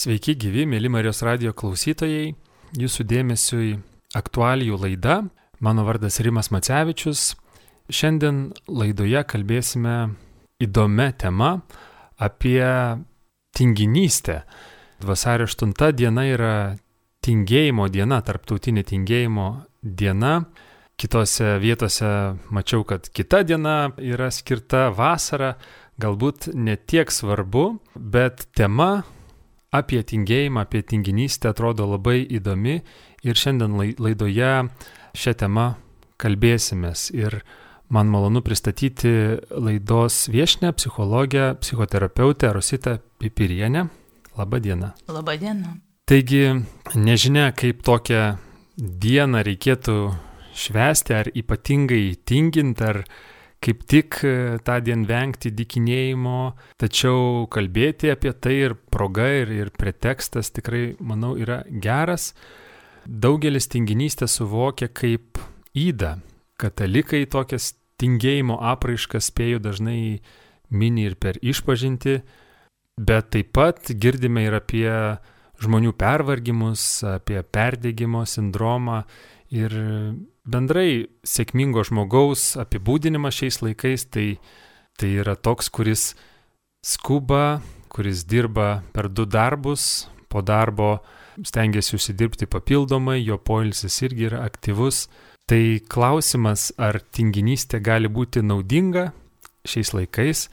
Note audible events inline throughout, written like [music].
Sveiki gyvi, mėly Marijos radio klausytojai. Jūsų dėmesiui aktualijų laida. Mano vardas Rimas Macevičius. Šiandien laidoje kalbėsime įdomią temą apie tinginystę. Vasario 8 diena yra tingėjimo diena, tarptautinė tingėjimo diena. Kitose vietose mačiau, kad kita diena yra skirta vasara, galbūt netiek svarbu, bet tema apie tingėjimą, apie tinginystę atrodo labai įdomi ir šiandien laidoje šią temą kalbėsimės. Ir man malonu pristatyti laidos viešinę psichologę, psichoterapeutę Rositą Pipirienę. Labadiena. Labadiena. Taigi, nežinia, kaip tokią dieną reikėtų švęsti, ar ypatingai tingint, ar kaip tik e, tą dieną vengti dikinėjimo, tačiau kalbėti apie tai ir proga, ir, ir pretekstas tikrai, manau, yra geras. Daugelis tinginystę suvokia kaip įdą. Katalikai tokias tingėjimo apraiškas spėjų dažnai mini ir per išpažinti, bet taip pat girdime ir apie žmonių pervargimus, apie perdėgymo sindromą ir bendrai sėkmingo žmogaus apibūdinimas šiais laikais tai, tai yra toks, kuris skuba, kuris dirba per du darbus, po darbo stengiasi užsidirbti papildomai, jo poilsis irgi yra aktyvus. Tai klausimas, ar tinginystė gali būti naudinga šiais laikais.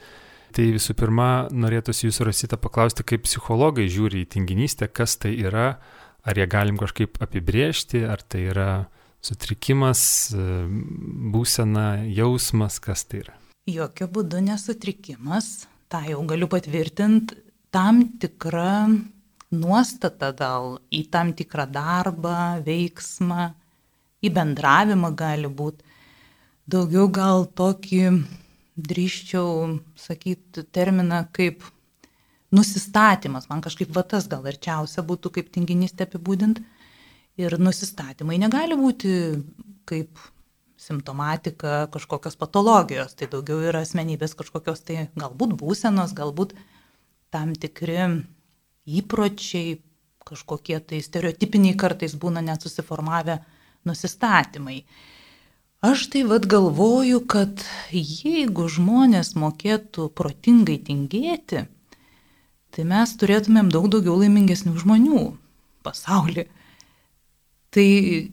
Tai visų pirma, norėtųsi jūs rasite paklausti, kaip psichologai žiūri į tinginystę, kas tai yra, ar ją galim kažkaip apibriežti, ar tai yra sutrikimas, e, būsena, jausmas, kas tai yra? Jokių būdų nesutrikimas, tą jau galiu patvirtinti, tam tikra nuostata gal į tam tikrą darbą, veiksmą, į bendravimą gali būti. Daugiau gal tokį, drįščiau sakyti, terminą kaip nusistatymas. Man kažkaip va tas gal arčiausia būtų kaip tinginystė apibūdinti Ir nusistatymai negali būti kaip simptomatika kažkokios patologijos, tai daugiau yra asmenybės kažkokios tai galbūt būsenos, galbūt tam tikri įpročiai, kažkokie tai stereotipiniai kartais būna net susiformavę nusistatymai. Aš tai vad galvoju, kad jeigu žmonės mokėtų protingai tingėti, tai mes turėtumėm daug daugiau laimingesnių žmonių pasaulyje. Tai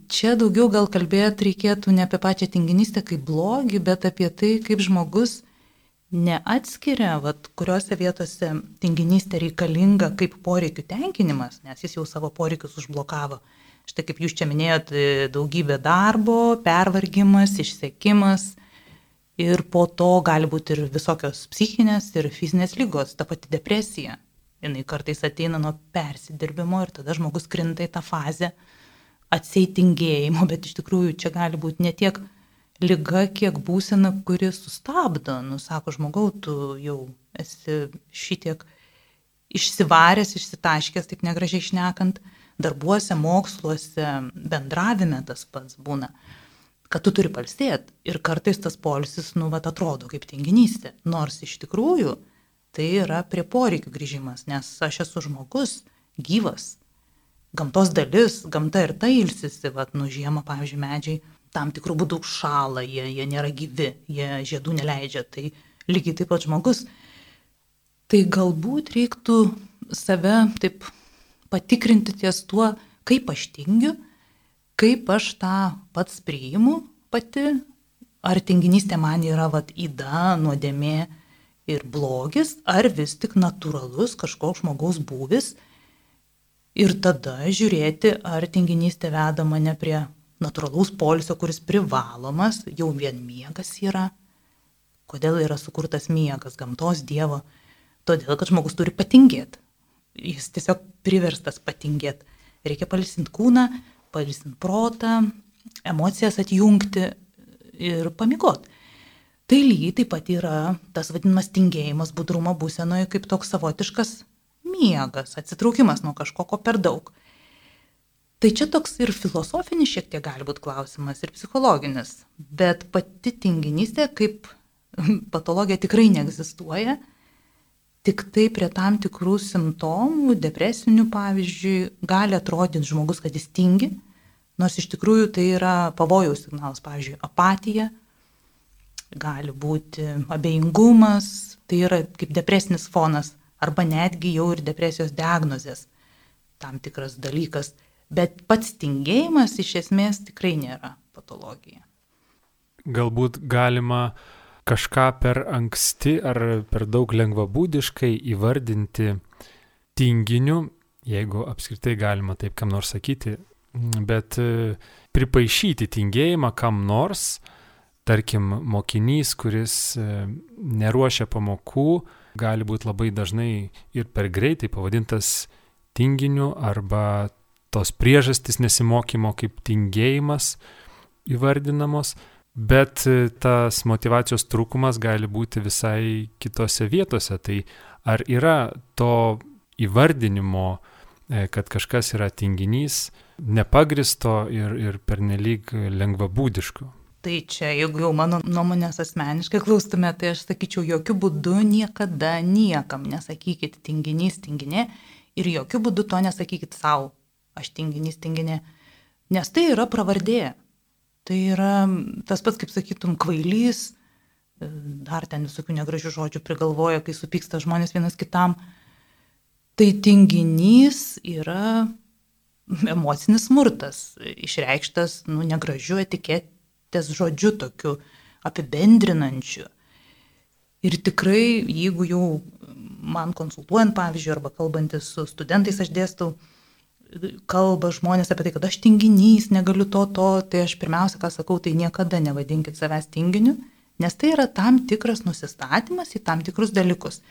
čia daugiau gal kalbėti reikėtų ne apie pačią tinginystę kaip blogį, bet apie tai, kaip žmogus neatskiria, vat, kuriuose vietose tinginystė reikalinga kaip poreikių tenkinimas, nes jis jau savo poreikius užblokavo. Štai kaip jūs čia minėjot, daugybė darbo, pervargimas, išsekimas ir po to gali būti ir visokios psichinės ir fizinės lygos, ta pati depresija. Jis kartais ateina nuo persidirbimo ir tada žmogus krinta į tą fazę, atseitingėjimo, bet iš tikrųjų čia gali būti ne tiek lyga, kiek būsena, kuri sustabdo. Nu, sako, žmogau, tu jau esi šitiek išsivaręs, išsitaškęs, taip negražiai šnekant, darbuose, moksluose, bendravime tas pats būna, kad tu turi palstėti. Ir kartais tas polisis, nu, vat atrodo kaip tinginystė. Nors iš tikrųjų tai yra prie poreikių grįžimas, nes aš esu žmogus, gyvas, gamtos dalis, gamta ir tai ilsisi, vad, nu žiemą, pavyzdžiui, medžiai tam tikrų būdų šala, jie, jie nėra gyvi, jie žiedų neleidžia, tai lygiai taip pat žmogus. Tai galbūt reiktų save taip patikrinti ties tuo, kaip aš tingiu, kaip aš tą pats priimu pati, ar tinginystė man yra vat įda, nuodėmė ir blogis, ar vis tik natūralus kažkoks žmogaus būvis Ir tada žiūrėti, ar tinginystė veda mane prie natūralaus polisio, kuris privalomas, jau vien miegas yra. Kodėl yra sukurtas miegas gamtos Dievo? Todėl, kad žmogus turi patingėti. Jis tiesiog priverstas patingėti. Reikia palisinti kūną, palisinti protą, emocijas atjungti ir pamigot. Tai lygiai taip pat yra tas vadinamas tingėjimas budrumo būsenoje kaip toks savotiškas miegas, atsitraukimas nuo kažko, ko per daug. Tai čia toks ir filosofinis šiek tiek gali būti klausimas, ir psichologinis, bet pati tinginystė kaip [laughs] patologija tikrai neegzistuoja. Tik tai prie tam tikrų simptomų, depresinių pavyzdžiui, gali atrodyti žmogus, kad jis tingi, nors iš tikrųjų tai yra pavojaus signalas, pavyzdžiui, apatija, gali būti abejingumas, tai yra kaip depresinis fonas, arba netgi jau ir depresijos diagnozės tam tikras dalykas. Bet pats tingėjimas iš esmės tikrai nėra patologija. Galbūt galima kažką per anksti ar per daug lengvabūdiškai įvardinti tinginiu, jeigu apskritai galima taip kam nors sakyti, bet e, pripaišyti tingėjimą kam nors, tarkim, mokinys, kuris e, neruošia pamokų, gali būti labai dažnai ir per greitai pavadintas tinginiu arba tos priežastys nesimokymo kaip tingėjimas įvardinamos, bet e, tas motivacijos trūkumas gali būti visai kitose vietose. Tai ar yra to įvardinimo, e, kad kažkas yra tinginys, nepagristo ir, ir pernelyg lengvabūdiško? Tai čia, jeigu jau mano nuomonės asmeniškai klaustume, tai aš sakyčiau, jokių būdų niekada niekam nesakykit tinginys, tinginė ir jokių būdų to nesakykit savo, aš tinginys, tinginė, nes tai yra pravardė. Tai yra tas pats, kaip sakytum, kvailys, dar ten visokių negražių žodžių prigalvoja, kai supyksta žmonės vienas kitam. Tai tinginys yra emocinis smurtas, išreikštas, nu, negražiu etiketės žodžiu, tokiu apibendrinančiu. Ir tikrai, jeigu jau man konsultuojant, pavyzdžiui, arba kalbantis su studentais, aš dėstau, kalba žmonės apie tai, kad aš tinginys, negaliu to, to, tai aš pirmiausia, ką sakau, tai niekada nevadinkit savęs tinginiu, nes tai yra tam tikras nusistatymas į tam tikrus dalykus.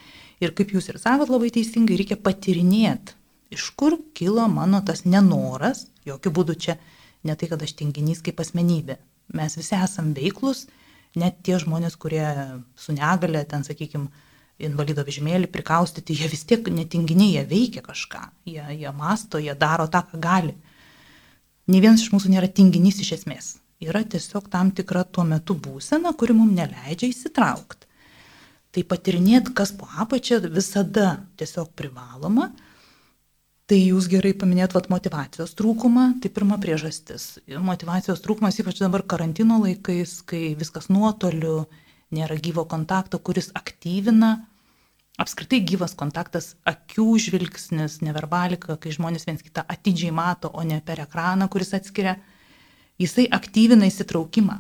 Ir kaip jūs ir savot labai teisingai, reikia patirinėti, iš kur kilo mano tas nenoras, jokių būdų čia ne tai, kad aš tinginys kaip asmenybė. Mes visi esam veiklus, net tie žmonės, kurie su negale, ten, sakykime, invalido vežimėlį prikaustyti, jie vis tiek netinginiai, jie veikia kažką, jie, jie masto, jie daro tą, ką gali. Ne vienas iš mūsų nėra tinginys iš esmės. Yra tiesiog tam tikra tuo metu būsena, kuri mums neleidžia įsitraukti. Tai patirinėti, kas po apačia, visada tiesiog privaloma. Tai jūs gerai paminėt vat, motivacijos trūkumą, tai pirma priežastis. Motivacijos trūkumas, ypač dabar karantino laikais, kai viskas nuotoliu, nėra gyvo kontakto, kuris aktyvina. Apskritai gyvas kontaktas, akių žvilgsnis, neverbalika, kai žmonės viens kitą atidžiai mato, o ne per ekraną, kuris atskiria, jisai aktyvina įsitraukimą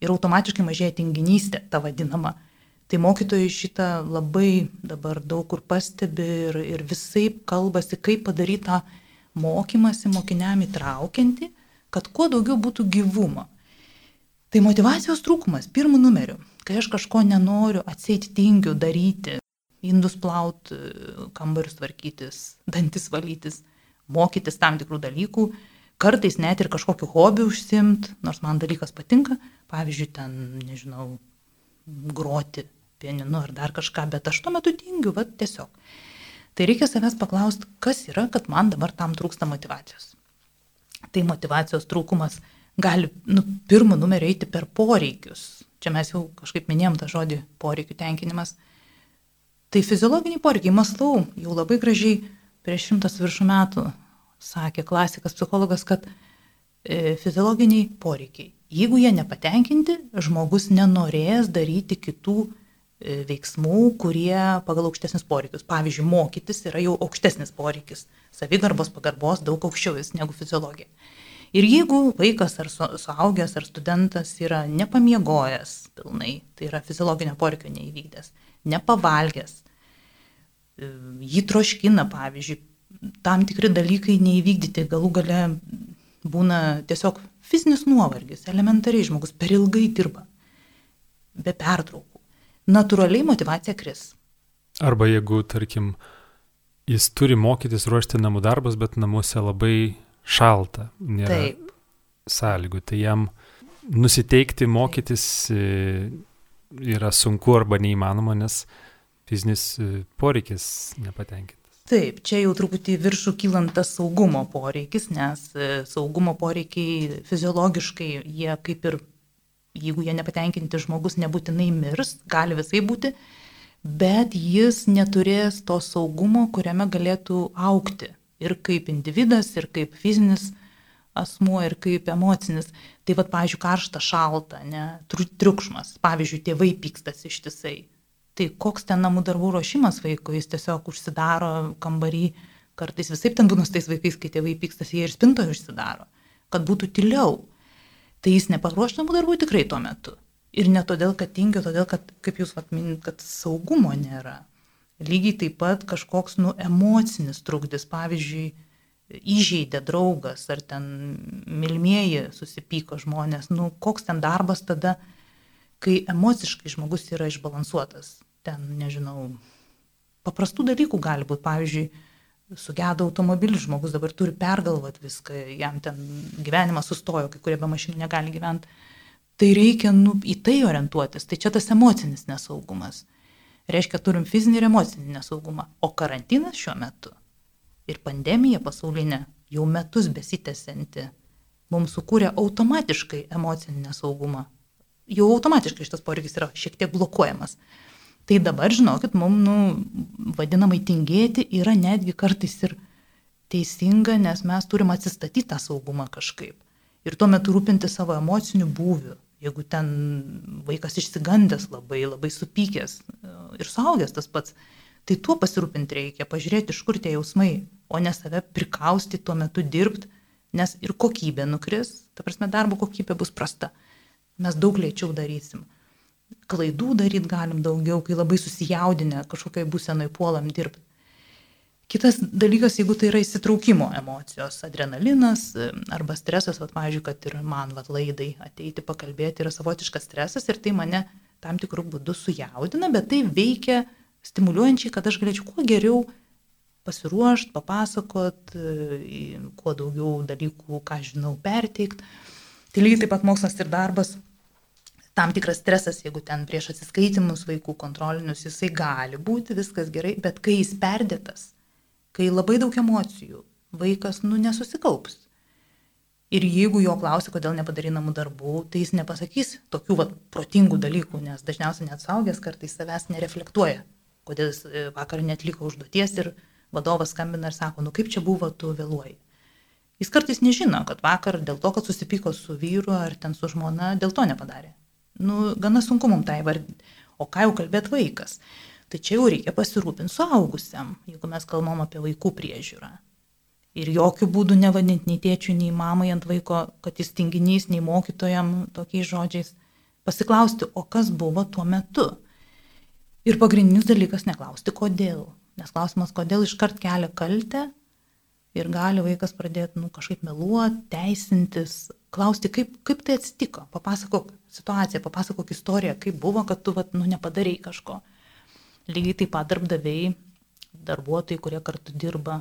ir automatiškai mažėja tinginystė, ta vadinama. Tai mokytojai šitą labai dabar daug kur pastebi ir, ir visai kalbasi, kaip padaryti tą mokymasi mokiniam įtraukianti, kad kuo daugiau būtų gyvumo. Tai motivacijos trūkumas, pirmų numerių kai aš kažko nenoriu, atseit tingiu daryti, indus plaut, kambarius tvarkytis, dantis valytis, mokytis tam tikrų dalykų, kartais net ir kažkokiu hobiu užsimt, nors man dalykas patinka, pavyzdžiui, ten, nežinau, groti pieninu ar dar kažką, bet aš tuo metu tingiu, va tiesiog. Tai reikia savęs paklausti, kas yra, kad man dabar tam trūksta motivacijos. Tai motivacijos trūkumas gali, nu, pirmą numerį eiti per poreikius, čia mes jau kažkaip minėjom tą žodį poreikių tenkinimas, tai fiziologiniai poreikiai, maslau, jau labai gražiai prieš šimtas viršų metų sakė klasikas psichologas, kad e, fiziologiniai poreikiai, jeigu jie nepatenkinti, žmogus nenorės daryti kitų e, veiksmų, kurie pagal aukštesnius poreikius. Pavyzdžiui, mokytis yra jau aukštesnis poreikis, savigarbos pagarbos daug aukščiau jis negu fiziologija. Ir jeigu vaikas ar suaugęs ar studentas yra nepamiegojęs pilnai, tai yra fiziologinio poreikio neįvykdęs, nepavalgęs, e, jį troškina, pavyzdžiui, tam tikri dalykai neįvykdyti, galų gale būna tiesiog fizinis nuovargis, elementariai žmogus per ilgai dirba, be pertraukų. Natūraliai motivacija kris. Arba jeigu, tarkim, jis turi mokytis ruošti namų darbus, bet namuose labai šalta, nėra Taip. sąlygų, tai jam nusiteikti mokytis e, yra sunku arba neįmanoma, nes fizinis e, poreikis nepatenkintas. Taip, čia jau truputį viršų kylant tas saugumo poreikis, nes e, saugumo poreikiai fiziologiškai, jie kaip ir, jeigu jie nepatenkinti, žmogus nebūtinai mirs, gali visai būti, bet jis neturės to saugumo, kuriame galėtų aukti ir kaip individas, ir kaip fizinis asmuo, ir kaip emocinis. Tai vad, pavyzdžiui, karšta, šalta, ne, triukšmas, pavyzdžiui, tėvai pykstas ištisai. Tai koks ten namų darbų ruošimas vaikui, jis tiesiog užsidaro kambarį, kartais visai ten būna su tais vaikais, kai tėvai pykstas, jie ir spintoje užsidaro, kad būtų tyliau. Tai jis neparuoš namų darbų tikrai tuo metu. Ir ne todėl, kad tingiu, todėl, kad, kaip jūs atminit, kad saugumo nėra. Lygiai taip pat kažkoks, nu, emocinis trukdis, pavyzdžiui, įžeidė draugas ar ten milmieji susipyko žmonės, nu, koks ten darbas tada, kai emociškai žmogus yra išbalansuotas. Ten, nežinau, paprastų dalykų gali būti, pavyzdžiui, sugedo automobilis, žmogus dabar turi pergalvoti viską, jam ten gyvenimas sustojo, kai kurie be mašinų negali gyventi Tai reikia nu, į tai orientuotis. Tai čia tas emocinis nesaugumas. Reiškia, turim fizinį ir emocinį nesaugumą. O karantinas šiuo metu ir pandemija pasaulinė jau metus besitęsianti mums sukūrė automatiškai emocinį nesaugumą. Jau automatiškai šitas poreikis yra šiek tiek blokuojamas. Tai dabar, žinokit, mums, nu, vadinamai tingėti yra netgi kartais ir teisinga, nes mes turim atsistatyti tą saugumą kažkaip. Ir tuo metu rūpinti savo emociniu būviu, Jeigu ten vaikas išsigandęs labai, labai supykęs e, ir suaugęs tas pats, tai tuo pasirūpinti reikia, pažiūrėti, iš kur tie jausmai, o ne save prikausti tuo metu dirbti, nes ir kokybė nukris, ta prasme darbo kokybė bus prasta. Mes daug lėčiau darysim. Klaidų daryti galim daugiau, kai labai susijaudinę kažkokiai būsenai puolam dirbti. Kitas dalykas, jeigu tai yra įsitraukimo emocijos, adrenalinas arba stresas, vat, pavyzdžiui, kad ir man vat, laidai ateiti pakalbėti yra savotiškas stresas ir tai mane tam tikrų būdų sujaudina, bet tai veikia stimuliuojančiai, kad aš galėčiau kuo geriau pasiruošti, papasakot, e, kuo daugiau dalykų, ką žinau, perteikti. Tai lygiai taip pat mokslas ir darbas, tam tikras stresas, jeigu ten prieš atsiskaitimus vaikų kontrolinius, jisai gali būti, viskas gerai, bet kai jis perdėtas, kai labai daug emocijų, vaikas, nu, nesusikaups. Ir jeigu jo klausia, kodėl nepadarai namų darbų, tai jis nepasakys tokių vat, protingų dalykų, nes dažniausiai net saugęs kartais savęs nereflektuoja, kodėl jis e, vakar netliko užduoties ir vadovas skambina ir sako, nu kaip čia buvo, tu vėluoji. Jis kartais nežino, kad vakar dėl to, kad susipyko su vyru ar ten su žmona, dėl to nepadarė. Nu, gana sunku mums tai vardinti. O ką jau kalbėt vaikas? Tai čia jau reikia pasirūpinti suaugusiam, jeigu mes kalbam apie vaikų priežiūrą. Ir jokių būdų nevadinti nei tėčių, nei mamai ant vaiko, kad jis tinginys, nei mokytojam tokiais žodžiais. Pasiklausti, o kas buvo tuo metu. Ir pagrindinis dalykas neklausti, kodėl. Nes klausimas, kodėl iškart kelia kaltę ir gali vaikas pradėti nu, kažkaip meluoti, teisintis, klausti, kaip, kaip tai atsitiko, papasakok situaciją, papasakok istoriją, kaip buvo, kad tu vat, nu, nepadarėjai kažko. Lygiai taip pat darbdaviai, darbuotojai, kurie kartu dirba,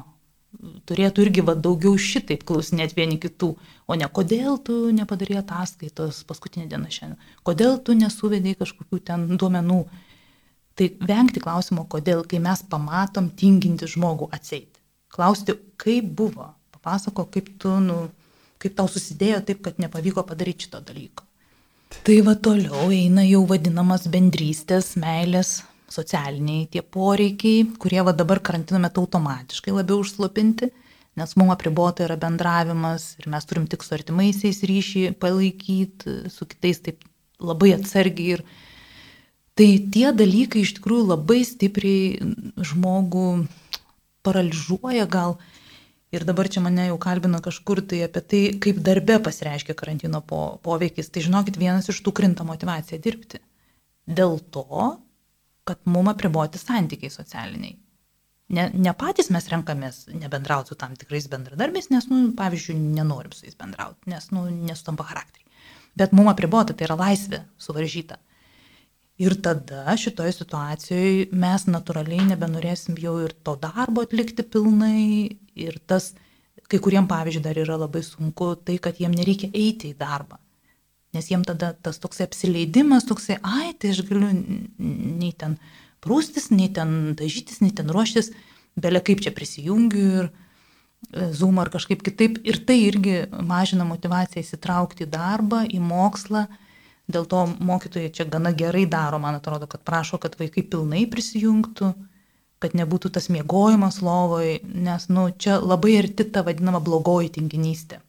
turėtų irgi va, daugiau šitaip klausinėti vieni kitų, o ne kodėl tu nepadarai ataskaitos paskutinę dieną šiandien, kodėl tu nesuvedai kažkokių ten duomenų. Tai vengti klausimo, kodėl, kai mes pamatom tinginti žmogų atseit. Klausti, kaip buvo, papasako, kaip tu, nu, kaip tau susidėjo taip, kad nepavyko padaryti šito dalyko. Tai va toliau eina jau vadinamas bendrystės, meilės socialiniai tie poreikiai, kurie va dabar karantino metu automatiškai labiau užslopinti, nes mums apribota yra bendravimas ir mes turim tik su artimaisiais ryšį palaikyti, su kitais taip labai atsargiai. Ir tai tie dalykai iš tikrųjų labai stipriai žmogų paralyžuoja gal. Ir dabar čia mane jau kalbino kažkur tai apie tai, kaip darbe pasireiškia karantino po, poveikis. Tai žinokit, vienas iš tų krinta motivacija dirbti. Dėl to, kad mum apriboti santykiai socialiniai. Ne, ne patys mes renkamės nebendrauti su tam tikrais bendradarbiais, nes, nu, pavyzdžiui, nenorim su jais bendrauti, nes, nu, nesutampa charakteriai. Bet mum apribota, tai yra laisvė suvaržyta. Ir tada šitoje situacijoje mes natūraliai nebenorėsim jau ir to darbo atlikti pilnai. Ir tas, kai kuriem, pavyzdžiui, dar yra labai sunku tai, kad jiem nereikia eiti į darbą. Nes jiem tada tas toksai apsileidimas, toksai, ai, tai aš galiu nei ten prūstis, nei ten dažytis, nei ten ruoštis, belia kaip čia prisijungiu ir e, Zoom ar kažkaip kitaip. Ir tai irgi mažina motivaciją įsitraukti į darbą, į mokslą. Dėl to mokytojai čia gana gerai daro, man atrodo, kad prašo, kad vaikai pilnai prisijungtų, kad nebūtų tas miegojimas lovoj, nes, nu, čia labai arti ta vadinama blogoji tinginystė.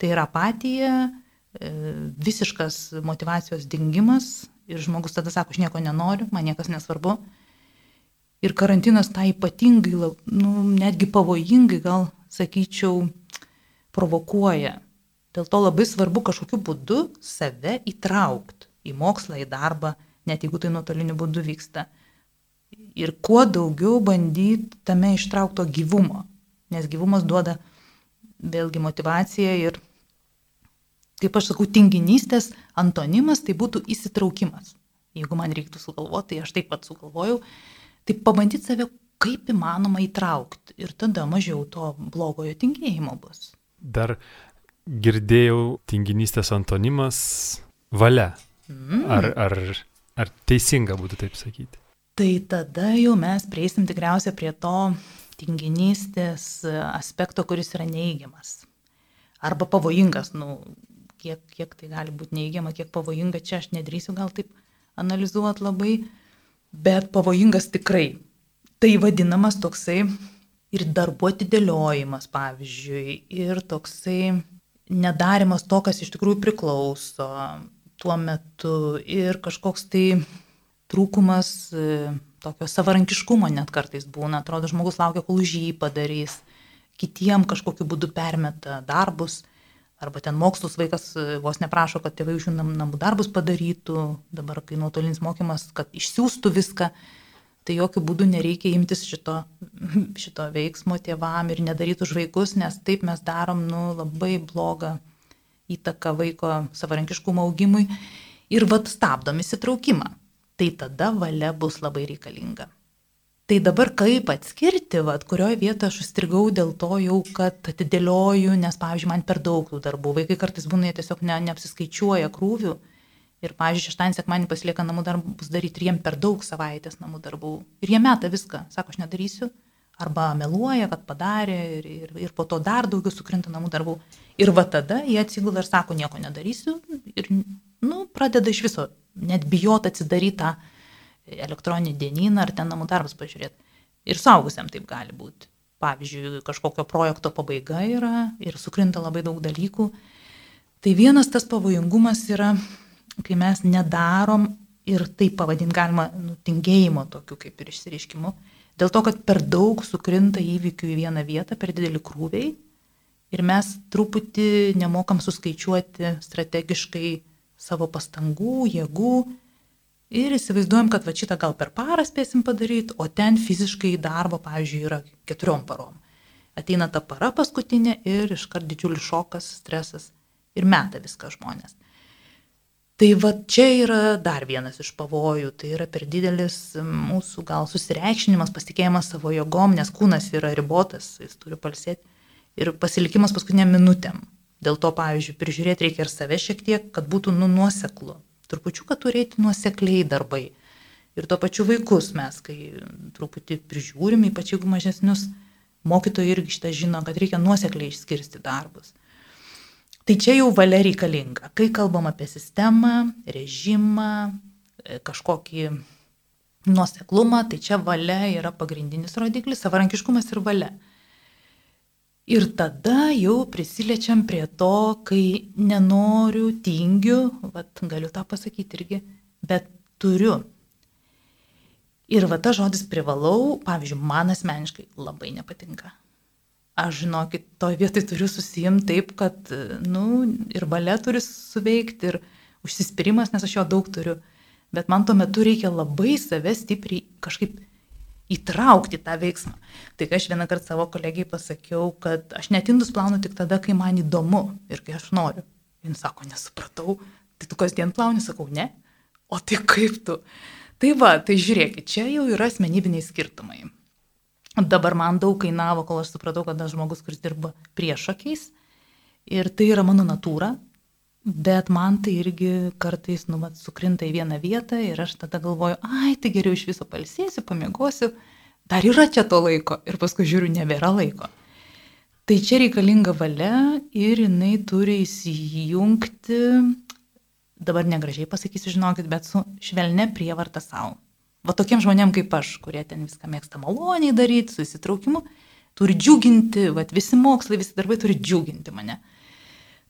Tai yra apatija, e, visiškas motivacijos dingimas ir žmogus tada sako, aš nieko nenoriu, man niekas nesvarbu. Ir karantinas tą ypatingai, nu, netgi pavojingai, gal sakyčiau, provokuoja Dėl to labai svarbu kažkokiu būdu save įtraukti į mokslą, į darbą, net jeigu tai nuotoliniu būdu vyksta. Ir kuo daugiau bandyti tame ištraukto gyvumo, nes gyvumas duoda vėlgi motivaciją ir, kaip aš sakau, tinginystės antonimas tai būtų įsitraukimas. Jeigu man reiktų sugalvoti, tai aš taip pat sugalvojau, tai pabandyti save kaip įmanoma įtraukti ir tada mažiau to blogojo tingėjimo bus. Dar girdėjau tinginystės antonimas valia. Mm. Ar, ar, ar teisinga būtų taip sakyti? Tai tada jau mes prieisim tikriausiai prie to tinginystės aspekto, kuris yra neįgiamas. Arba pavojingas, nu, kiek, kiek tai gali būti neįgiama, kiek pavojinga, čia aš nedrįsiu gal taip analizuoti labai, bet pavojingas tikrai. Tai vadinamas toksai ir darbo atidėliojimas, pavyzdžiui, ir toksai nedarimas to, kas iš tikrųjų priklauso tuo metu. Ir kažkoks tai trūkumas e, tokio savarankiškumo net kartais būna. Atrodo, žmogus laukia, kol už jį padarys, kitiem kažkokiu būdu permeta darbus, arba ten mokslus vaikas e, vos neprašo, kad tėvai už jų namų darbus padarytų, dabar kai nuotolinis mokymas, kad išsiųstų viską tai jokių būdų nereikia imtis šito, [laughs] šito veiksmo tėvam ir nedaryti už vaikus, nes taip mes darom nu, labai blogą įtaką vaiko savarankiškumo augimui ir vad stabdom įsitraukimą. Tai tada valia bus labai reikalinga. Tai dabar kaip atskirti, vat, kurioje vietoje aš užstrigau dėl to jau, kad atidėlioju, nes, pavyzdžiui, man per daug tų darbų. Vaikai kartais būna, jie tiesiog ne, neapsiskaičiuoja krūvių Ir, pavyzdžiui, šeštadienį, sekmanį pasilieka namų darbus daryti ir jiem per daug savaitės namų darbų. Ir jie meta viską, sako, aš nedarysiu. Arba meluoja, kad padarė ir, ir, ir po to dar daugiau sukrinta namų darbų. Ir va tada jie atsigula ir sako, nieko nedarysiu. Ir, nu, pradeda iš viso net bijot atsidaryti tą elektroninį dienyną ar ten namų darbus pažiūrėti. Ir saugusiam taip gali būti. Pavyzdžiui, kažkokio projekto pabaiga yra ir sukrinta labai daug dalykų. Tai vienas tas pavojingumas yra kai mes nedarom ir tai pavadinti galima nutingėjimo tokiu kaip ir išsireiškimu, dėl to, kad per daug sukrinta įvykių į vieną vietą, per dideli krūviai ir mes truputį nemokam suskaičiuoti strategiškai savo pastangų, jėgų ir įsivaizduojam, kad va šitą gal per parą spėsim padaryti, o ten fiziškai darbo, pavyzdžiui, yra keturiom parom. Ateina ta para paskutinė ir iškart didžiulis šokas, stresas ir meta viską žmonės. Tai va čia yra dar vienas iš pavojų, tai yra per didelis mūsų gal susireikšinimas, pasitikėjimas savo jėgom, nes kūnas yra ribotas, jis turi palsėti ir pasilikimas paskutiniam minutėm. Dėl to, pavyzdžiui, prižiūrėti reikia ir save šiek tiek, kad būtų nu nuoseklu. Turpučiu, kad turėti nuosekliai darbai. Ir tuo pačiu vaikus mes, kai truputį prižiūrim, ypač jeigu mažesnius, mokytojai irgi šitą žino, kad reikia nuosekliai išskirsti darbus. Tai čia jau valia reikalinga. Kai kalbam apie sistemą, režimą, e, kažkokį nuoseklumą, tai čia valia yra pagrindinis rodiklis, savarankiškumas ir valia. Ir tada jau prisiliečiam prie to, kai nenoriu, tingiu, vat, galiu tą pasakyti irgi, bet turiu. Ir va ta žodis privalau, pavyzdžiui, man asmeniškai labai nepatinka aš žinokit, toj vietoj turiu susijimti taip, kad, nu, ir balė turi suveikti, ir užsispyrimas, nes aš jo daug turiu. Bet man tuo metu reikia labai save stipriai kažkaip įtraukti tą veiksmą. Tai kai aš vieną kartą savo kolegijai pasakiau, kad aš netindus plaunu tik tada, kai man įdomu ir kai aš noriu. Jis sako, nesupratau, tai tu kasdien plauni, sakau, ne. O tai kaip tu? Tai va, tai žiūrėkit, čia jau yra asmenybiniai skirtumai. Dabar man daug kainavo, kol aš supratau, kad aš žmogus, kuris dirba priešakiais. Ir tai yra mano natūra. Bet man tai irgi kartais, nu, mat, sukrinta į vieną vietą ir aš tada galvoju, ai, tai geriau iš viso palsėsiu, pamiegosiu, dar yra čia to laiko ir paskui žiūriu, nebėra laiko. Tai čia reikalinga valia ir jinai turi įsijungti dabar negražiai pasakysiu, žinokit, bet su švelne prievarta savo. Va tokiem žmonėm kaip aš, kurie ten viską mėgsta maloniai daryti, su įsitraukimu, turi džiuginti, va visi mokslai, visi darbai turi džiuginti mane.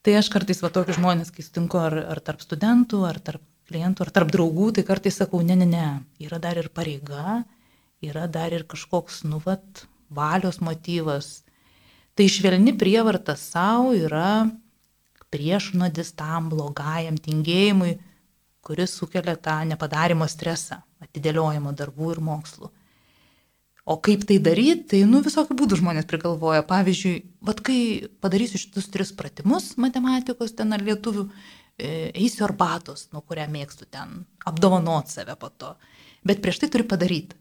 Tai aš kartais va tokius žmonės, kai sutinku ar, ar tarp studentų, ar tarp klientų, ar tarp draugų, tai kartais sakau, ne, ne, ne, yra dar ir pareiga, yra dar ir kažkoks, nu, vat, valios motyvas. Tai švelni prievarta savo yra priešnodis tam blogajam tingėjimui, kuris sukelia tą nepadarimo stresą, atidėliojimo darbų ir mokslų. O kaip tai daryti, tai nu visokių būdų žmonės prigalvoja. Pavyzdžiui, vad kai padarysiu šitus tris pratimus matematikos ten ar lietuvių, e, eisiu arbatos, nuo kurią mėgstu ten, apdovanot save po to. Bet prieš tai turi padaryti.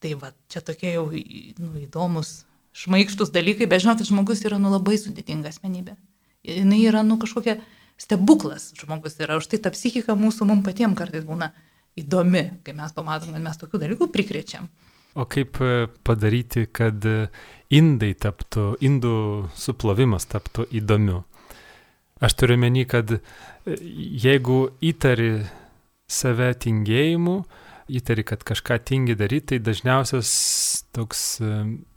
Tai va, čia tokie jau nu, įdomus, šmaikštus dalykai, bet žinokit, žmogus yra nu labai sudėtinga asmenybė. Jis yra nu kažkokia stebuklas žmogus yra, už tai ta psichika mūsų mums patiems kartais būna įdomi, kai mes pamatom, kad mes tokių dalykų prikrečiam. O kaip e, padaryti, kad e, indai taptų, indų suplovimas taptų įdomiu? Aš turiu meni, kad e, jeigu įtari save tingėjimu, įtari, kad kažką tingi daryti, tai dažniausias toks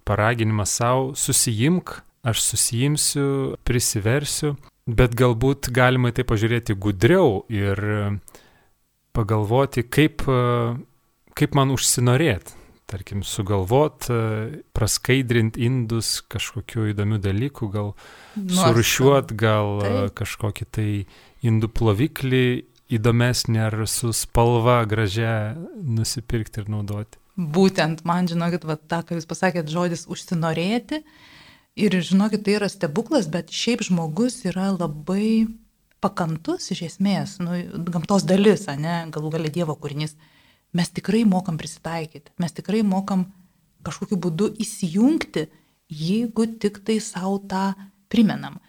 paraginimas savo susijimk, aš susijimsiu, prisiversiu, bet galbūt galima tai pažiūrėti gudriau ir pagalvoti, kaip, kaip man užsinorėti tarkim, sugalvot, e, praskaidrint indus kažkokiu įdomiu dalyku, gal surušiuot, gal e, Taip. kažkokį tai indų ploviklį įdomesnį ar su spalva gražia nusipirkti ir naudoti. Būtent, man žinokit, va, tą, ką jūs pasakėt, žodis užsinorėti. Ir žinokit, tai yra stebuklas, bet šiaip žmogus yra labai pakantus iš esmės, nu, gamtos dalis, ne, galų galia Dievo kūrinys mes tikrai mokam prisitaikyti, mes tikrai mokam kažkokiu būdu įsijungti, jeigu tik tai savo tą primenam.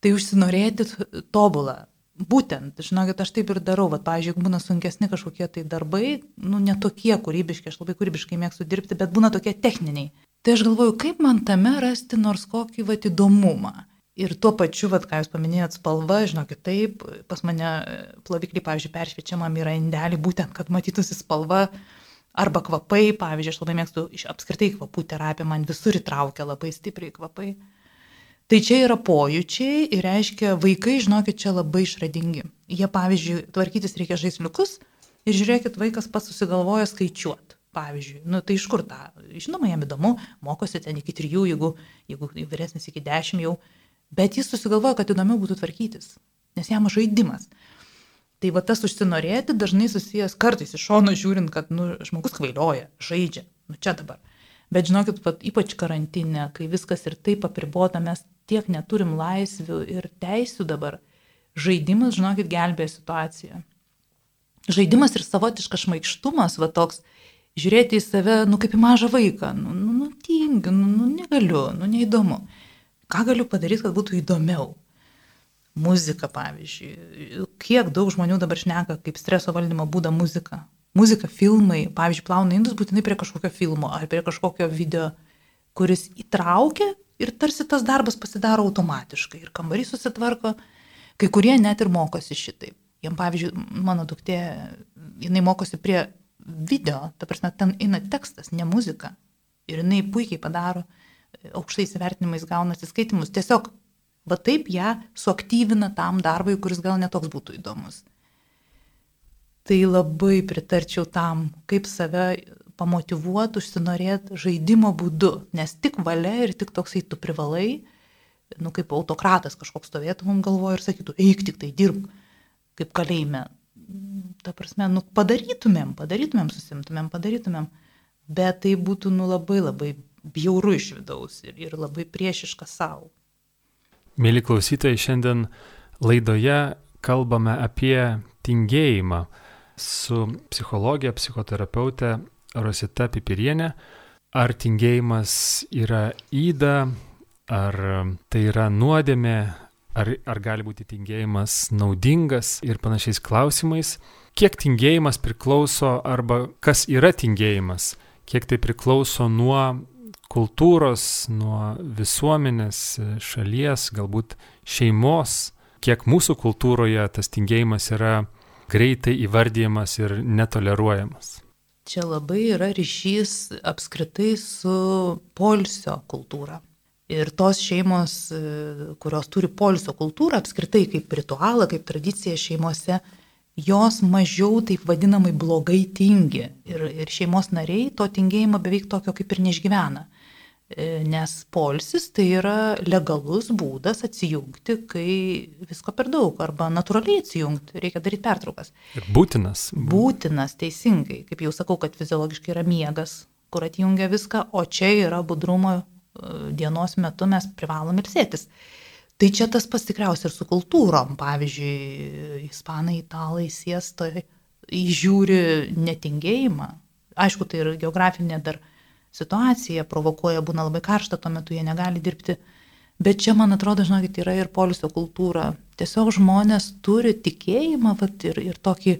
Tai užsinorėti tobulą. Būtent, žinokit, aš taip ir darau, bet, pavyzdžiui, jeigu būna sunkesni kažkokie tai darbai, nu, netokie kūrybiški, aš labai kūrybiškai mėgstu dirbti, bet būna tokie techniniai. Tai aš galvoju, kaip man tame rasti nors kokį, va, įdomumą. Ir tuo pačiu, vat, ką jūs paminėjot, spalva, žinokit, taip, pas mane ploviklį, pavyzdžiui, peršviečiamam yra indelį, būtent, kad matytųsi spalva arba kvapai, pavyzdžiui, aš labai mėgstu iš apskritai kvapų terapiją, man visur įtraukia labai stipriai kvapai. Tai čia yra pojūčiai ir reiškia, vaikai, žinokit, čia labai išradingi. Jie, pavyzdžiui, tvarkytis reikia žaisliukus ir žiūrėkit, vaikas pats susigalvoja skaičiuoti. Pavyzdžiui, nu tai iš kur tą? Žinoma, jam įdomu, mokosi ten iki trijų, jeigu, jeigu vyresnis iki dešimt jau, Bet jis susigalvoja, kad įdomiau būtų tvarkytis, nes jam žaidimas. Tai va tas užsinorėti dažnai susijęs kartais iš šono žiūrint, kad nu, žmogus kvailioja, žaidžia, nu čia dabar. Bet žinokit, pat, ypač karantinė, kai viskas ir taip apribota, mes tiek neturim laisvių ir teisių dabar. Žaidimas, žinokit, gelbėja situaciją. Žaidimas ir savotiškas šmaikštumas, va toks, žiūrėti į save, nu kaip į mažą vaiką, nu, nu, nu tingiu, nu, nu negaliu, nu neįdomu. Ką galiu padaryti, kad būtų įdomiau? Muzika, pavyzdžiui. Kiek daug žmonių dabar šneka kaip streso valdymo būdą muzika. Muzika, filmai, pavyzdžiui, plauna indus būtinai prie kažkokio filmo ar prie kažkokio video, kuris įtraukia ir tarsi tas darbas pasidaro automatiškai ir kambarys susitvarko. Kai kurie net ir mokosi šitaip. Jam, pavyzdžiui, mano duktė, jinai mokosi prie video, ta prasme, ten eina tekstas, ne muzika. Ir jinai puikiai padaro aukštais įvertinimais gauna atsiskaitimus. Tiesiog va taip ją suaktyvina tam darbui, kuris gal netoks būtų įdomus. Tai labai pritarčiau tam, kaip save pamotivuoti, užsinorėti žaidimo būdu, nes tik valia ir tik toksai tu privalai, nu kaip autokratas kažkoks stovėtų mums galvoje ir sakytų, eik tik tai dirb, kaip kalėjime. Ta prasme, nu padarytumėm, padarytumėm, susimtumėm, padarytumėm, bet tai būtų nu labai labai bjauru iš vidaus ir, ir labai priešiška savo. Mėly klausytojai, šiandien laidoje kalbame apie tingėjimą su psichologija, psichoterapeutė Rosita Pipirienė. Ar tingėjimas yra įda, ar tai yra nuodėmė, ar, ar gali būti tingėjimas naudingas ir panašiais klausimais. Kiek tingėjimas priklauso arba kas yra tingėjimas, kiek tai priklauso nuo kultūros, nuo visuomenės, šalies, galbūt šeimos, kiek mūsų kultūroje tas tingėjimas yra greitai įvardyjamas ir netoleruojamas. Čia labai yra ryšys apskritai su polsio kultūra. Ir tos šeimos, e, kurios turi polsio kultūrą, apskritai kaip ritualą, kaip tradiciją šeimose, jos mažiau taip vadinamai blogai tingi. Ir, ir šeimos nariai to tingėjimo beveik tokio kaip ir neišgyvena. E, nes polsis tai yra legalus būdas atsijungti, kai visko per daug, arba natūraliai atsijungti, reikia daryti pertraukas. Ir būtinas. Būtinas, teisingai. Kaip jau sakau, kad fiziologiškai yra miegas, kur atjungia viską, o čia yra budrumo dienos metu mes privalom ilsėtis. Tai čia tas pas tikriausiai ir su kultūrom. Pavyzdžiui, ispanai, italai, siestai įžiūri netingėjimą. Aišku, tai ir geografinė dar situacija provokuoja, būna labai karšta, tuo metu jie negali dirbti. Bet čia, man atrodo, žinokit, yra ir polisio kultūra. Tiesiog žmonės turi tikėjimą vat, ir, ir tokį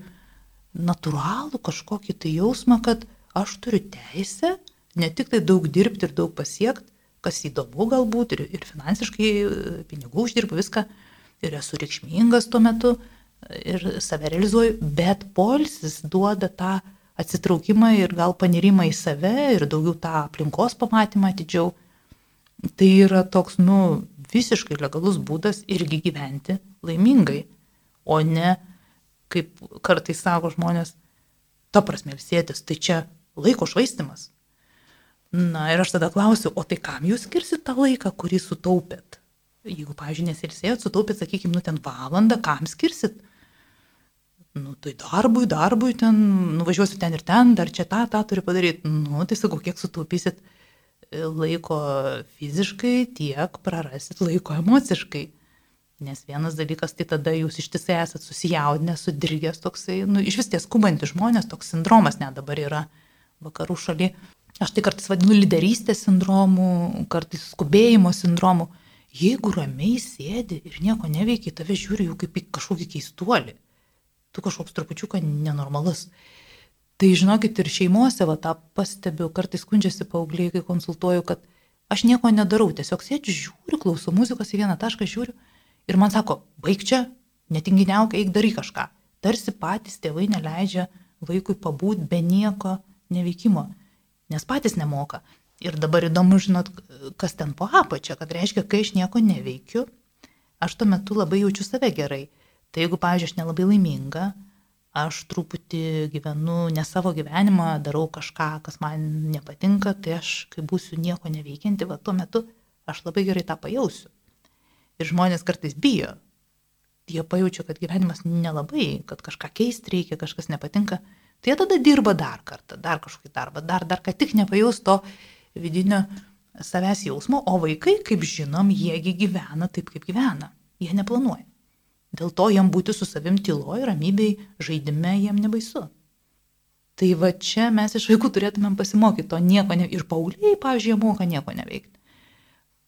natūralų kažkokį tai jausmą, kad aš turiu teisę ne tik tai daug dirbti ir daug pasiekti, kas įdomu galbūt ir, ir finansiškai pinigų uždirbu viską ir esu reikšmingas tuo metu ir save realizuoju, bet polsis duoda tą atsitraukimą ir gal panirimą į save ir daugiau tą aplinkos pamatymą atidžiau. Tai yra toks, nu, visiškai legalus būdas irgi gyventi laimingai, o ne, kaip kartais sako žmonės, ta prasme, ilsėtis, tai čia laiko švaistimas. Na ir aš tada klausiu, o tai kam jūs skirsit tą laiką, kurį sutaupėt? Jeigu, pavyzdžiui, nesilsėjot, sutaupėt, sakykime, nu ten valandą, kam skirsit? Nu, tai darbui, darbui, ten nuvažiuosiu ten ir ten, dar čia tą, tą turiu padaryti. Nu, tai sakau, kiek sutaupysit e, laiko fiziškai, tiek prarasit laiko emociškai. Nes vienas dalykas, tai tada jūs ištisai esat susijaudinę, sudirgęs toksai, nu, iš vis tie skubantys žmonės, toks sindromas net dabar yra vakarų šaly. Aš tai kartais vadinu lyderystės sindromu, kartais skubėjimo sindromu. Jeigu ramiai sėdi ir nieko neveikia, tave žiūri jau kaip į kažkokį keistuolį. Tu kažkoks trupučiuką nenormalus. Tai žinokit, ir šeimuose va, tą pastebiu, kartais skundžiasi paaugliai, kai konsultuoju, kad aš nieko nedarau, tiesiog sėdžiu, žiūriu, klausau muzikos į vieną tašką, žiūriu ir man sako, baig čia, netinginiauk, eik daryk kažką. Tarsi patys tėvai neleidžia vaikui pabūti be nieko neveikimo nes patys nemoka. Ir dabar įdomu žinot, kas ten po apačia, kad reiškia, kai aš nieko neveikiu, aš tuo metu labai jaučiu save gerai. Tai jeigu, pavyzdžiui, aš nelabai laiminga, aš truputį gyvenu ne savo gyvenimą, darau kažką, kas man nepatinka, tai aš, kai būsiu nieko neveikianti, va tuo metu aš labai gerai tą pajausiu. Ir žmonės kartais bijo. Jie pajaučia, kad gyvenimas nelabai, kad kažką keisti reikia, kažkas nepatinka. Tai jie tada dirba dar kartą, dar kažkokį darbą, dar, dar, kad tik nepajaus to vidinio savęs jausmo, o vaikai, kaip žinom, jiegi gyvena taip, kaip gyvena. Jie neplanuoja. Dėl to jam būti su savim tyloj, ramybei, žaidime jiem nebaisu. Tai va čia mes iš vaikų turėtumėm pasimokyti to nieko, ne... ir pauliai, pavyzdžiui, jie moka nieko neveikti.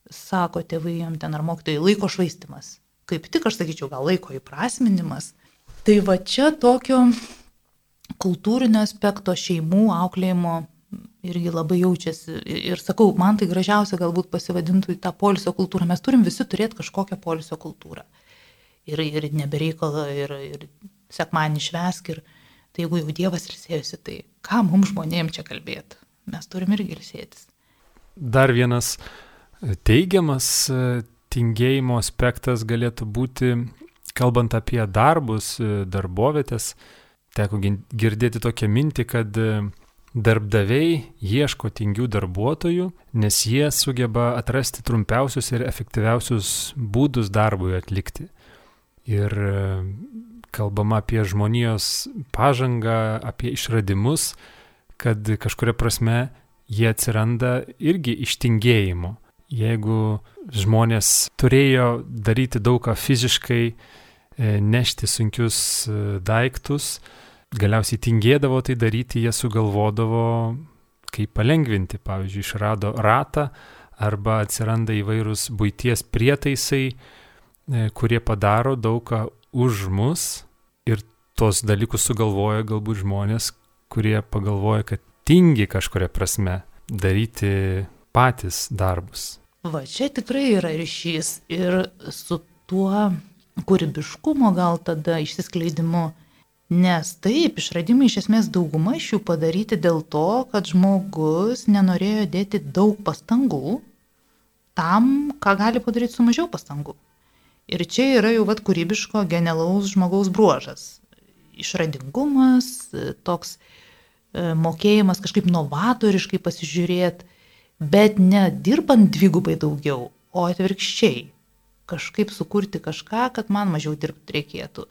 Sako tėvai jam ten ar mokytojai laiko švaistimas. Kaip tik aš sakyčiau, gal laiko įprasminimas. Tai va čia tokio kultūrinio aspekto, šeimų auklėjimo irgi labai jaučiasi. Ir sakau, man tai gražiausia galbūt pasivadintų į tą polisio kultūrą. Mes turim visi turėti kažkokią polisio kultūrą. Ir, ir nebereikalą, ir, ir sekmanį švesk. Ir tai jeigu jau Dievas ilsėjosi, tai ką mums žmonėms čia kalbėti? Mes turim irgi ilsėtis. Dar vienas teigiamas tingėjimo aspektas galėtų būti, kalbant apie darbus, darbovietės, teko girdėti tokią mintį, kad e, darbdaviai ieško tingių darbuotojų, nes jie sugeba atrasti trumpiausius ir efektyviausius būdus darbui atlikti. Ir e, kalbama apie žmonijos pažangą, apie išradimus, kad kažkuria prasme jie atsiranda irgi iš tingėjimo. Jeigu žmonės turėjo daryti daug ką fiziškai, nešti sunkius daiktus, galiausiai tingėdavo tai daryti, jie sugalvodavo, kaip palengvinti. Pavyzdžiui, išrado ratą arba atsiranda įvairūs būties prietaisai, e, kurie padaro daug ką už mus ir tos dalykus sugalvoja galbūt žmonės, kurie pagalvoja, kad tingi kažkuria prasme daryti patys darbus. Va, čia tikrai yra ryšys ir su tuo kūrybiškumo gal tada išsiskleidimu. Nes taip, išradimai iš esmės dauguma iš jų padaryti dėl to, kad žmogus nenorėjo dėti daug pastangų tam, ką gali padaryti su mažiau pastangų. Ir čia yra jau vad kūrybiško genialaus žmogaus bruožas. Išradingumas, toks e, mokėjimas kažkaip novatoriškai pasižiūrėti, bet ne dirbant dvigubai daugiau, o atvirkščiai kažkaip sukurti kažką, kad man mažiau dirbti reikėtų.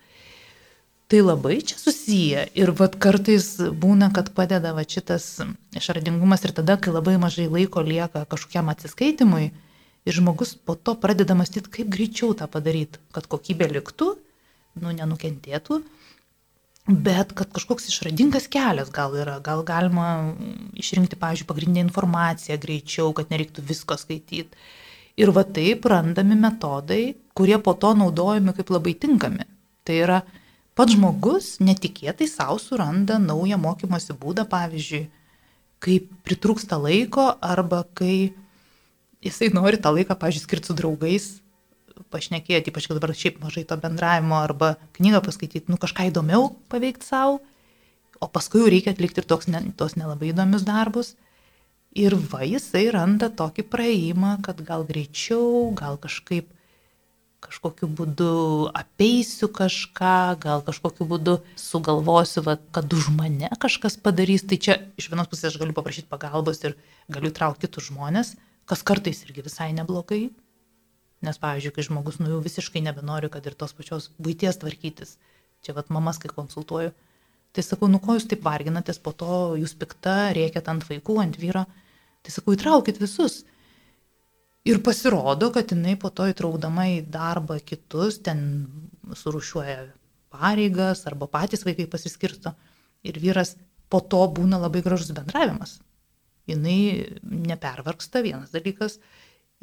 Tai labai čia susiję. Ir vad kartais būna, kad padeda va šitas išradingumas ir tada, kai labai mažai laiko lieka kažkokiam atsiskaitimui ir žmogus po to pradeda mąstyti, kaip greičiau tą padaryti, kad kokybė liktų, nu, nenukentėtų, bet kad kažkoks išradingas kelias gal yra, gal galima išrinkti, pavyzdžiui, pagrindinę informaciją greičiau, kad nereiktų visko skaityti Ir va taip randami metodai, kurie po to naudojami kaip labai tinkami. Tai yra, pats žmogus netikėtai savo suranda naują mokymosi būdą, pavyzdžiui, kai pritrūksta laiko arba kai jisai nori tą laiką, pavyzdžiui, skirti su draugais, pašnekėti, ypač dabar šiaip mažai to bendravimo arba knygą paskaityti, nu kažką įdomiau paveikti savo, o paskui jau reikia atlikti ir toks, ne, tos nelabai įdomius darbus. Ir va, jisai randa tokį praėjimą, kad gal greičiau, gal kažkaip kažkokiu būdu apeisiu kažką, gal kažkokiu būdu sugalvosiu, va, kad už mane kažkas padarys. Tai čia iš vienos pusės aš galiu paprašyti pagalbos ir galiu traukti kitus žmonės, kas kartais irgi visai neblogai. Nes, pavyzdžiui, kai žmogus nu jau visiškai nebenori, kad ir tos pačios būties tvarkytis, čia vad mamas, kai konsultuoju, Tai sakau, nu ko jūs taip varginatės, po to jūs pikta, rėkėt ant vaikų, ant vyro. Tai sakau, įtraukit visus. Ir pasirodo, kad jinai po to įtraukdama į darbą kitus, ten surušiuoja pareigas arba patys vaikai pasiskirsto. Ir vyras po to būna labai gražus bendravimas. Jis nepervarksta vienas dalykas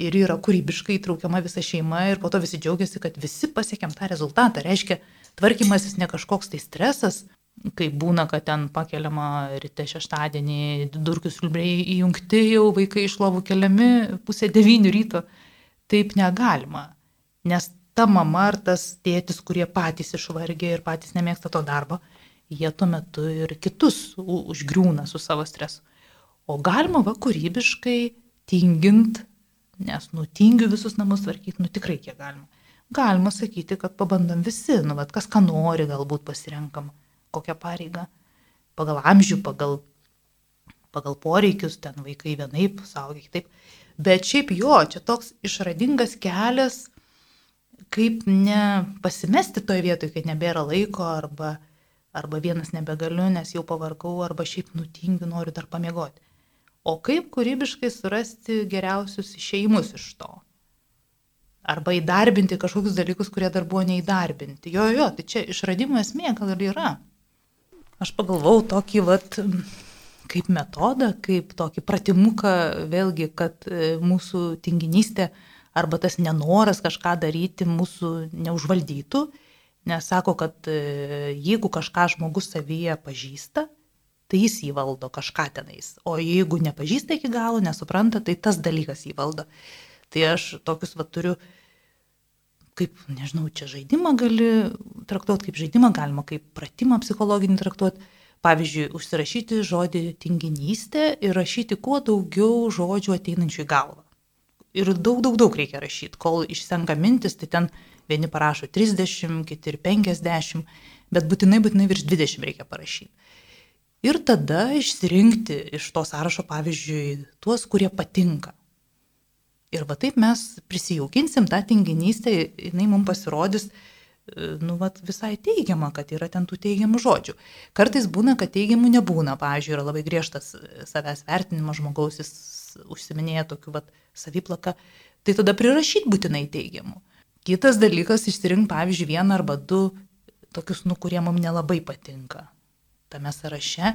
ir yra kūrybiškai įtraukiama visa šeima ir po to visi džiaugiasi, kad visi pasiekėm tą rezultatą. Reiškia, tvarkymasis ne kažkoks tai stresas, kai būna, kad ten pakeliama ryte šeštadienį, durkių siulbriai įjungti, jau vaikai iš lovų keliami pusė devynių ryto, taip negalima. Nes ta mama ar tas tėtis, kurie patys išvargė ir patys nemėgsta to darbo, jie tuo metu ir kitus užgriūna su savo stresu. O galima va kūrybiškai tingint, nes nutingiu visus namus tvarkyti, nu tikrai kiek galima. Galima sakyti, kad pabandom visi, nu, vat, kas ką nori, galbūt pasirenkam kokią pareigą, pagal amžių, pagal, pagal poreikius, ten vaikai vienaip, saugiai kitaip. Bet šiaip jo, čia toks išradingas kelias, kaip nepasimesti toje vietoje, kai nebėra laiko arba, arba vienas nebegaliu, nes jau pavargau, arba šiaip nutingiu, noriu dar pamiegoti. O kaip kūrybiškai surasti geriausius išeimus iš to? Arba įdarbinti kažkokius dalykus, kurie dar buvo neįdarbinti. Jo, jo, tai čia išradimo esmė gal ir yra. Aš pagalvojau tokį, vat, kaip metodą, kaip tokį pratimuką, vėlgi, kad e, mūsų tinginystė arba tas nenoras kažką daryti mūsų neužvaldytų, nes sako, kad e, jeigu kažką žmogus savyje pažįsta, tai jis jį valdo kažką tenais, o jeigu nepažįsta iki galo, nesupranta, tai tas dalykas jį valdo. Tai aš tokius va turiu kaip, nežinau, čia žaidimą gali traktuoti kaip žaidimą, galima kaip pratimą psichologinį traktuoti. Pavyzdžiui, užsirašyti žodį tinginystė ir rašyti kuo daugiau žodžių ateinančių į galvą. Ir daug, daug, daug reikia rašyti, kol išsenka mintis, tai ten vieni parašo 30, kiti ir 50, bet būtinai, būtinai virš 20 reikia parašyti. Ir tada išsirinkti iš to sąrašo, pavyzdžiui, tuos, kurie patinka. Ir va taip mes prisijaukinsim tą tinginystę, jinai mums pasirodys, e, nu, va, visai teigiama, kad yra ten tų teigiamų žodžių. Kartais būna, kad teigiamų nebūna. Pavyzdžiui, yra labai griežtas savęs vertinimas žmogaus, jis užsiminėja tokiu, va, saviplaka. Tai tada prirašyti būtinai teigiamų. Kitas dalykas - išsirinkti, pavyzdžiui, vieną arba du tokius, nu, kurie mums nelabai patinka tame sąraše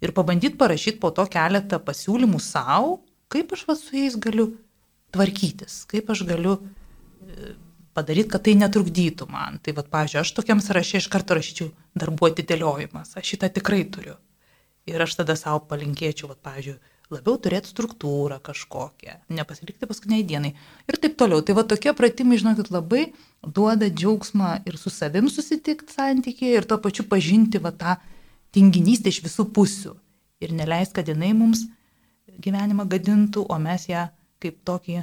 ir pabandyti parašyti po to keletą pasiūlymų savo, kaip aš va su jais galiu tvarkytis, kaip aš galiu e, padaryti, kad tai netrukdytų man. Tai vad, pavyzdžiui, aš tokiam sąraše iš karto rašyčiau darbuoti dėliojimas, aš šitą tikrai turiu. Ir aš tada savo palinkėčiau, vad, pavyzdžiui, labiau turėti struktūrą kažkokią, nepasilikti paskutiniai dienai ir taip toliau. Tai va tokie pratimai, žinokit, labai duoda džiaugsmą ir su savim susitikti santykėje ir tuo pačiu pažinti va tą tinginystę iš visų pusių ir neleist, kad jinai mums gyvenimą gadintų, o mes ją kaip tokį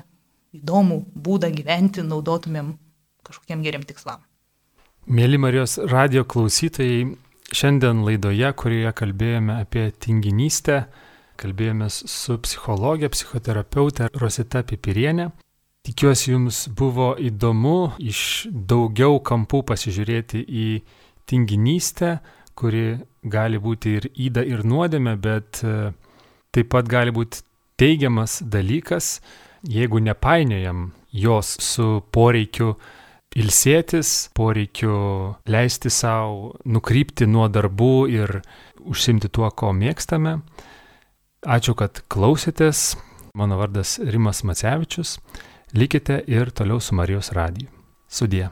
įdomų būdą gyventi naudotumėm kažkokiem geriam tikslam. Mėly Marijos radio klausytojai, šiandien laidoje, kurioje kalbėjome apie tinginystę, kalbėjomės su psichologė, psichoterapeutė Rosita Pipirienė. Tikiuosi jums buvo įdomu iš daugiau kampų pasižiūrėti į tinginystę, kuri gali būti ir įda, ir nuodėmė, bet e, taip pat gali būti teigiamas dalykas, jeigu nepainiojam jos su poreikiu ilsėtis, poreikiu leisti savo nukrypti nuo darbų ir užsimti tuo, ko mėgstame. Ačiū, kad klausėtės. Mano vardas Rimas Macevičius. Likite ir toliau su Marijos radiju. Sudie.